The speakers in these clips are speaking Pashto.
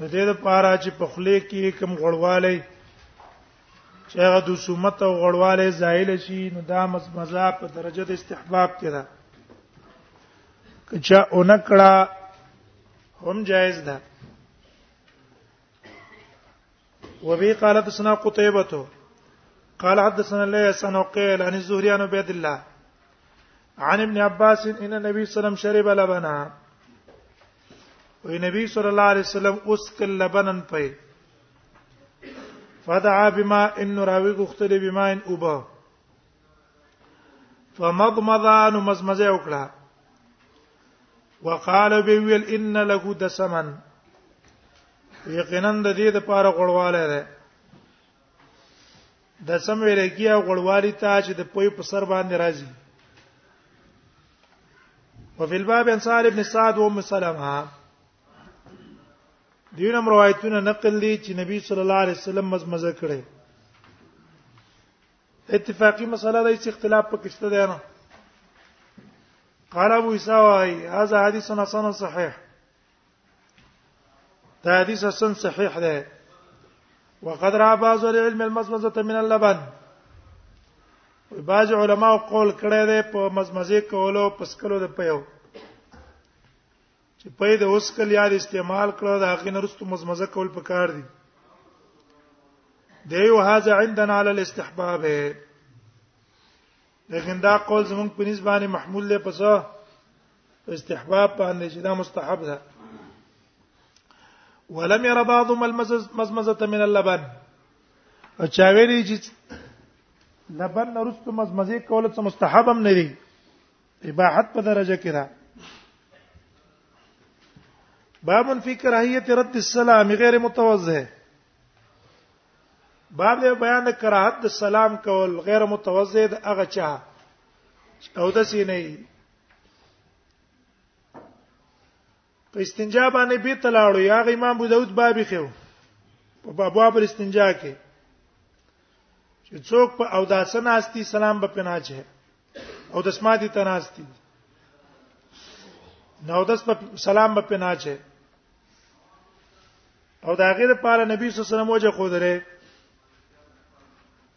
د دې لپاره چې په خله کې کم غړواله چې هغه د سمت او غړواله زایل شي نو دا مزه په درجه د استحباب کې ده کچا اونکړه هم جایز ده وبه قال حدثنا قتيبة قال حدثنا ليس عن وقيل عن الزهري عن عبيد الله عن ابن عباس ان النبي صلى الله عليه وسلم شرب لبنا وي نبي صلى الله عليه وسلم اسكل لبنا پي فدعا بما ان راوی غختل بما ان اوبا فمضمضان مزمزه وکړه وقال بيويل ان له دسمن یقینا د دې د پاره غړواله ده د سم ویل کیه غړوالی ته چې د پوی په سر باندې راځي وفي الباب عن سعد بن سعد وام سلمہ دین هم روایتونه نقل دي چې نبی صلی الله علیه وسلم مزمزه کړي اتفاقی مسله ده چې اختلاف پکې شته دی نه قال ابو اسحاق هذا حديث حسن صحيح دا حدیث حسن صحیح ده وقد را بعض العلم المزمزه من اللبن بعض علما قول کړی دی په مزمزه کولو پسکلو د پیو چې پې د اوس کل یاد استعمال کړو د هغې نرستو مزمزه کول پکار دي دیو هاذا عندنا على الاستحباب لیکن دا قول زمونږ په نسبت باندې محمول له پسه استحباب باندې چې دا مستحب ده ولم ير بعضهم المزمزه من اللبن او چا ویلي چې لبن نرستو مزمزه کول څه مستحب هم نه دي اباحت په درجه کې ده باب فی کراهیت رد السلام غیر متوضه باب دې بیان کراهت د سلام کول غیر متوضه د هغه چا او د سینې په استنجا باندې به تلاړو یا امام ابو داود باب خو په باب باب استنجا کې چې څوک په او داسن استی سلام به پنا چه او دسماتی تناستی نو داس په سلام به پنا چه او دا غیر پاره نبی صلی الله علیه وسلم وجه خو درې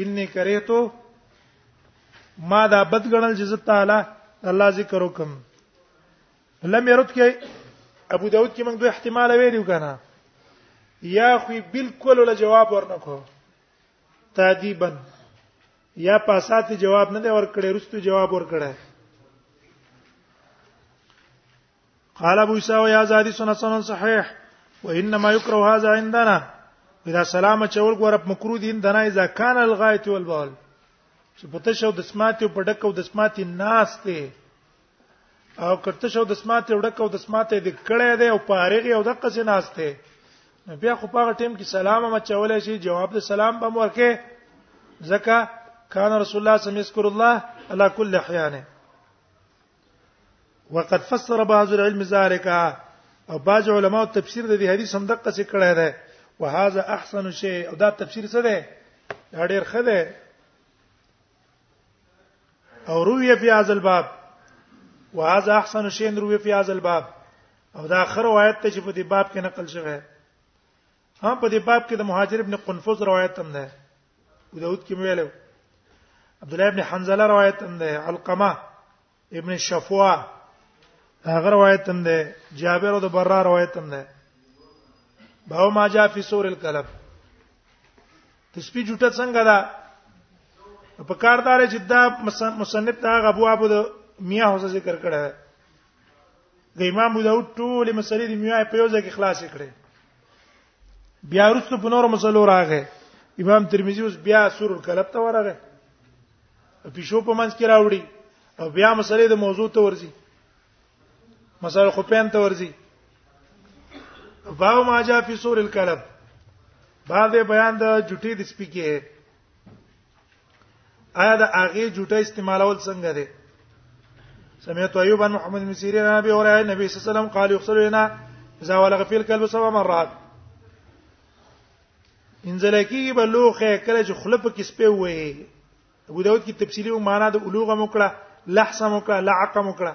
انی کریتو ما دا بد غنل چې زه تعالی الله ذکر وکم لم يرد کې ابو داود کې موږ دوه احتمال ویلو کنه یا خو بالکل له جواب ورنکو تادیبا یا پاسات جواب نه دی ورکړی رستو جواب ورکړی قال ابو عيسى ويا زادي سنه سنن صحيح وانما يكره هذا عندنا اذا سلام چول ګور مکرو دین دنا اذا كان الغایت والبول چې پته شو د سمات په ډک او د سمات ناس ته او کرته شو د سمات ډک او د سمات د کړه دی او پارغي او د قصې ناس ته بیا خو په هغه ټیم کې سلام ما چول شي جواب د سلام به ورکه زکه کان رسول الله صلی الله علیه وسلم الله علی کل احیانه وقد فسر بعض العلم ذلك او بعض علماء تفسیر د دې حدیث هم دقه څه کړه ده وهذا احسن شيء او دا تفسیر څه ده دا ډیر ښه ده او روی فی هذا الباب وهذا احسن شيء روی فی هذا الباب او دا اخر روایت ته چې په دې باب کې نقل شوی هم په دې باب کې د مهاجر ابن قنفذ روایت هم ده ابو داود کې ویلو عبد الله ابن حنزله روایت هم ده علقمه ابن شفوا هغه روایت هم ده جابر او د برا روایت هم ده باو ما جاء فی سور الکلب تسبیح جټه څنګه ده په کاردار چې دا مصنف دا غبو ابو د میاه هوسه ذکر کړه د امام ابو داود ټول مسلې د میوه په یو ځای کې خلاص کړي بیا وروسته په نورو مسلو راغی امام ترمذی اوس بیا سور الکلب ته ورغی پیشو په منځ کې راوړي او بیا مسلې د موضوع ته ورځي مسله خو پین ته ورځي باو ما جا فی سور الکلب بعد بیان د جټی د سپیکه آیا د هغه جوټه استعمالول څنګه دی سمعت ايوب بن محمد بن سيرين عن ابي هريره النبي صلى الله عليه وسلم قال يغسل هنا اذا ولغ في الكلب سبع مرات انزل کی بلوخه کله چې خلپ کې سپه وې ابو داود کی تفصیلی معنا د علوغه مکړه لحسه مکړه لعقه مکړه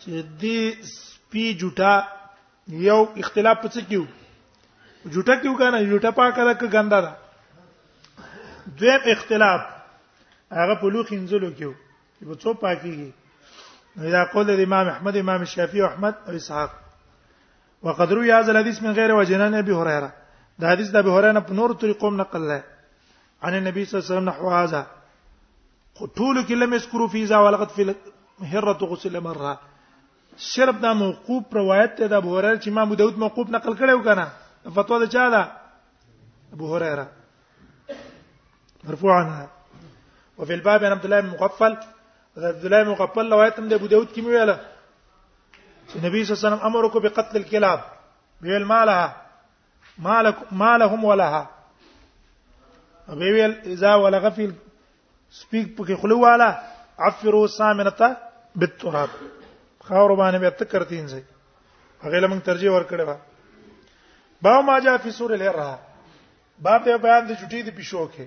چې دې سپی جوټه یو اختلاف پڅ کیو جوټه کیو کنه جوټه پاکه ده که ګنده ده دویم اختلاف هغه په لوخ انزلو کیو چې په څو پاکيږي دا قول د امام احمد امام شافعي او احمد او اسحاق وقد روي هذا الحديث من غير وجه عن ابي هريره دا حدیث د ابي هريره په نور طریقو نقل ده عن النبي صلى الله عليه وسلم نحو هذا ټول کې لم يذكروا في ذا ولقد في هره غسل مره صرف دا موقوف روایت ته د ابو هريره چې امام داود موقوف نقل کړو کنه فتوا ده چا ده ابو هريره مرفوعا وفي الباب عن عبد الله بن مغفل عبد الله بن مغفل روایت هم د ابو داود کې ویله چې نبی صلی الله علیه وسلم امر وکړ په قتل الكلاب ویل مالها مالک مالهم ولها ویل اذا ولغ فی سپیک په خلو والا عفروا سامنتا بالتراب خاور باندې به تکرتین زی هغه لمن ترجیح ورکړې و با ما جاء فی سور الهرها باب بیان د چټی د پښو کې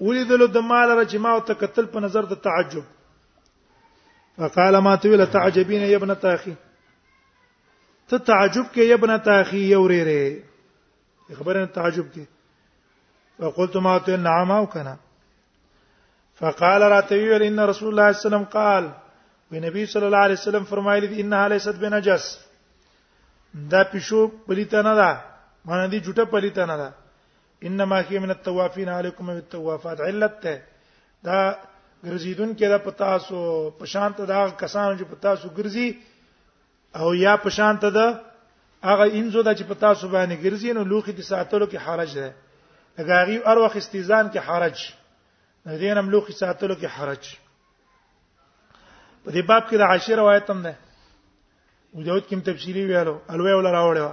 ولیدل د مال را چې ما او ته قتل په نظر د تعجب فقال ما تویل تعجبین یا ابن تاخی ته تعجب کې یا ابن تاخی یو ریره خبره تعجب کې فقلت ما تو نعم او کنه فقال راتویل ان رسول الله صلی الله علیه وسلم قال ونبی صلی الله علیه وسلم فرمایلی دی انها ليست بنجس دا پښو پلیته نه ده معنی دی جټه پلیته نه ده انما هي من التوافين عليكم بالتوافات علت ته دا ګرځیدون کې دا پتا سو پشان ته دا کسان چې پتا سو ګرځي او یا پشان ته دا هغه انزو دا چې پتا سو باندې ګرځي نو لوخي د ساتلو کې حرج ده هغه غي ار وخت استیزان کې حرج نه دین هم لوخي ساتلو کې حرج په دې باب کې د عاشر روایت هم ده وجود کوم تفصیلی ویلو الوی ولا راوړل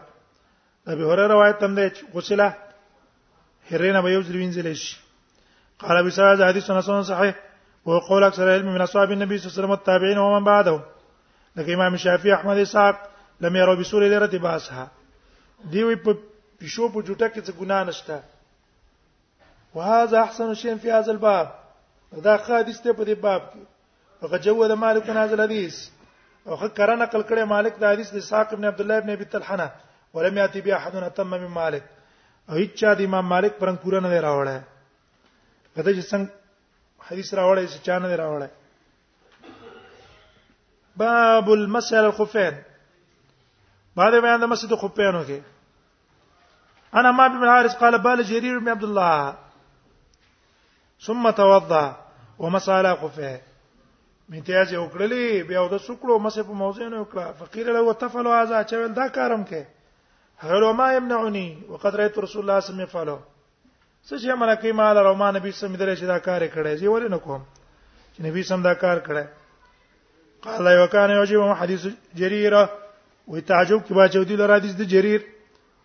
ابي هريره روایت هم ده چې غسله هرینه به یو ځل وینځل شي قال ابي سعيد حديث حسن صحيح وقول اكثر علم من اصحاب النبي صلى الله عليه وسلم والتابعين ومن بعدهم لکه امام شافعي احمد اسحاق لم يروا بسور لرت باسها دی وی په پښو په جوټه کې څه ګنا نشته وهذا احسن شيء في هذا الباب دا حدیث ته په دې باب کې هغه جو د مالک بن عزل حدیث او هغه کرا نقل کړي مالک د حدیث د ساق ابن عبد الله ابن ابي طلحه ولم ياتي بها احد تم من مالک او هیڅ د امام مالک پرنګ پورا نه راوړل کته چې څنګه حدیث راوړی چې چا نه راوړی باب المسح على الخفين بعد بیان د مسجد خفینو کې انا ما بن حارث قال بال جرير بن عبد الله ثم توضا ومساله خفه میتیاج یو کړلې بیا د سکړو مسه په موضوع نه وکړه فقیر له وتفل هذا چې ول دا کارم کې هر ما يمنعني وقد رايت رسول الله صلى الله عليه وسلم يفعله څه چې ملکی مال او ما نبی سم درې چې دا کار کړی زی ولې نه کوم چې نبی سم دا کار کړی قال یو کان یو چې حدیث جريره وي تعجب کې باچو دي لر حدیث د جرير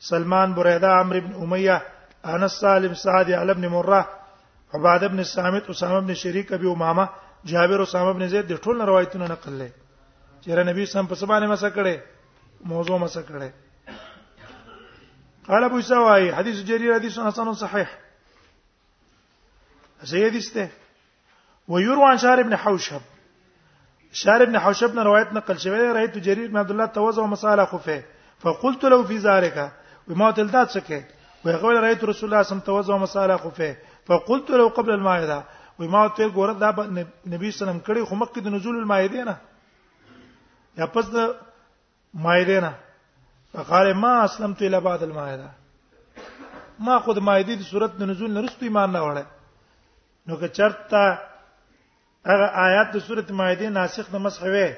سلمان بريده عمرو بن اميه انس سالم سعد علي بن مره عباده بن سامت اسامه بن شريك ابي امامه جابر اسامه بن زيد د ټول روایتونه نقل لې چیرې نبی سم په سبانه مسه کړي موضوع مسه کړي قال ابو سواي حديث جرير حديث حسن صحيح زيد استه ويروى عن شهر ابن حوشب شهر ابن حوشب نه روایت نقل شوی دی رایت جرير بن عبد الله توزع مساله خفه فقلت له في ذلك وما تلدات سکه ويقول رایت رسول الله صم توزع مساله خفه فقلت له قبل المائده وما ته ګور دا نبی سلام کړي خو مکه د نزول المائده نه یا پس د مائده نه فقال ما اسلمت الى بعد المائده ما خود مائده د صورت د نزول نه رسټو ایمان نه وړه نو که چرته هغه آیات د سورته مائده ناسخ د مسح وي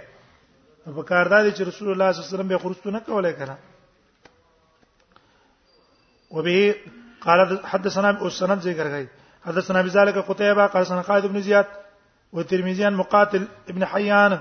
په کار دا دي چې رسول الله صلی الله علیه وسلم به خرجته نه کولای کنه وبه قال حدثنا السند ذکر غي حدثنا بذلك قتيبه قال سنا خالد بن زياد وترمذي عن مقاتل ابن حيان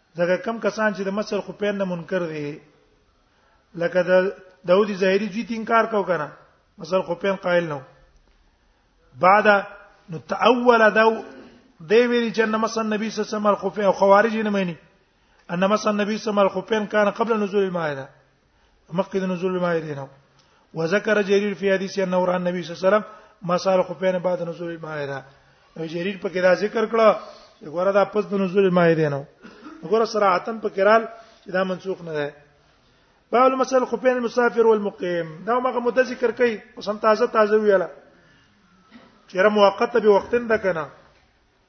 ځکه کم کسان چې د مصر خو پین نه منکر دي لکه د داودي ظاهري جی انکار کو کنه مصر خو پین قائل نو بعد نو تاول دا دی ویل چې ان مصر نبی صلی الله علیه وسلم خو خوارج نه مانی ان مصر نبی صلی الله علیه وسلم کان قبل نزول المائده مخکې د نزول الماء دی نه وذكر جرير في حديث ان نور النبي صلى الله عليه وسلم مسال خفين بعد نزول الماء ده نو جرير په کې دا ذکر کړه ګوره دا پس د نزول الماء دی نه ګوره صراحتن په قرال دا منسوخ نه ده باب المسال خفين المسافر والمقيم دا مغه مده ذکر کوي اوس هم تازه تازه ویاله چیرې موقته به وختن ده کنه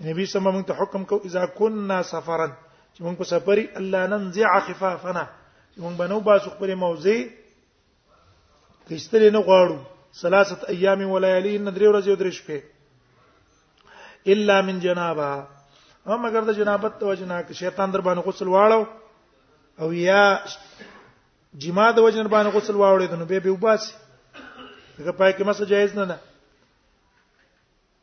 نبی صلی الله علیه وسلم حکم کو اذا كنا سفرا چې موږ په سفري الله ننزع خفافنا چې موږ بنو باسو خپل موزي کښتري نه غواړو ثلاثه ايام وليالي ان درې ورځې درې شپې الا من جنابه هم اگر د جنابت د وجنا کې شیطان در باندې غسل واړو او یا جما د وجنا باندې غسل واړو دنو به به وباسي دغه پای کې مسه جایز نه ده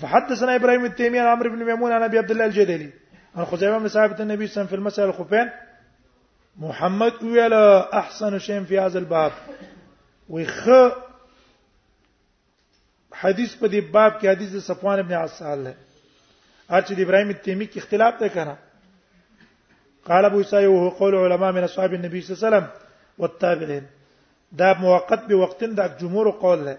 فحدثنا ابراهيم التيمي عن عمرو بن ميمون عن ابي عبد الله الجدلي عن خزيمه بن ثابت النبي صلى الله عليه وسلم في المسألة الخفين محمد ویل احسن شيء في هذا الباب ويخ حدیث په دې باب کې حدیث د صفوان ابن عسال ده اچ د ابراهيم التيمي کې اختلاف ده کنه قال ابو سعيد وهو قول علماء من اصحاب النبي صلى الله عليه وسلم والتابعين دا موقت به وقتن دا جمهور قول ده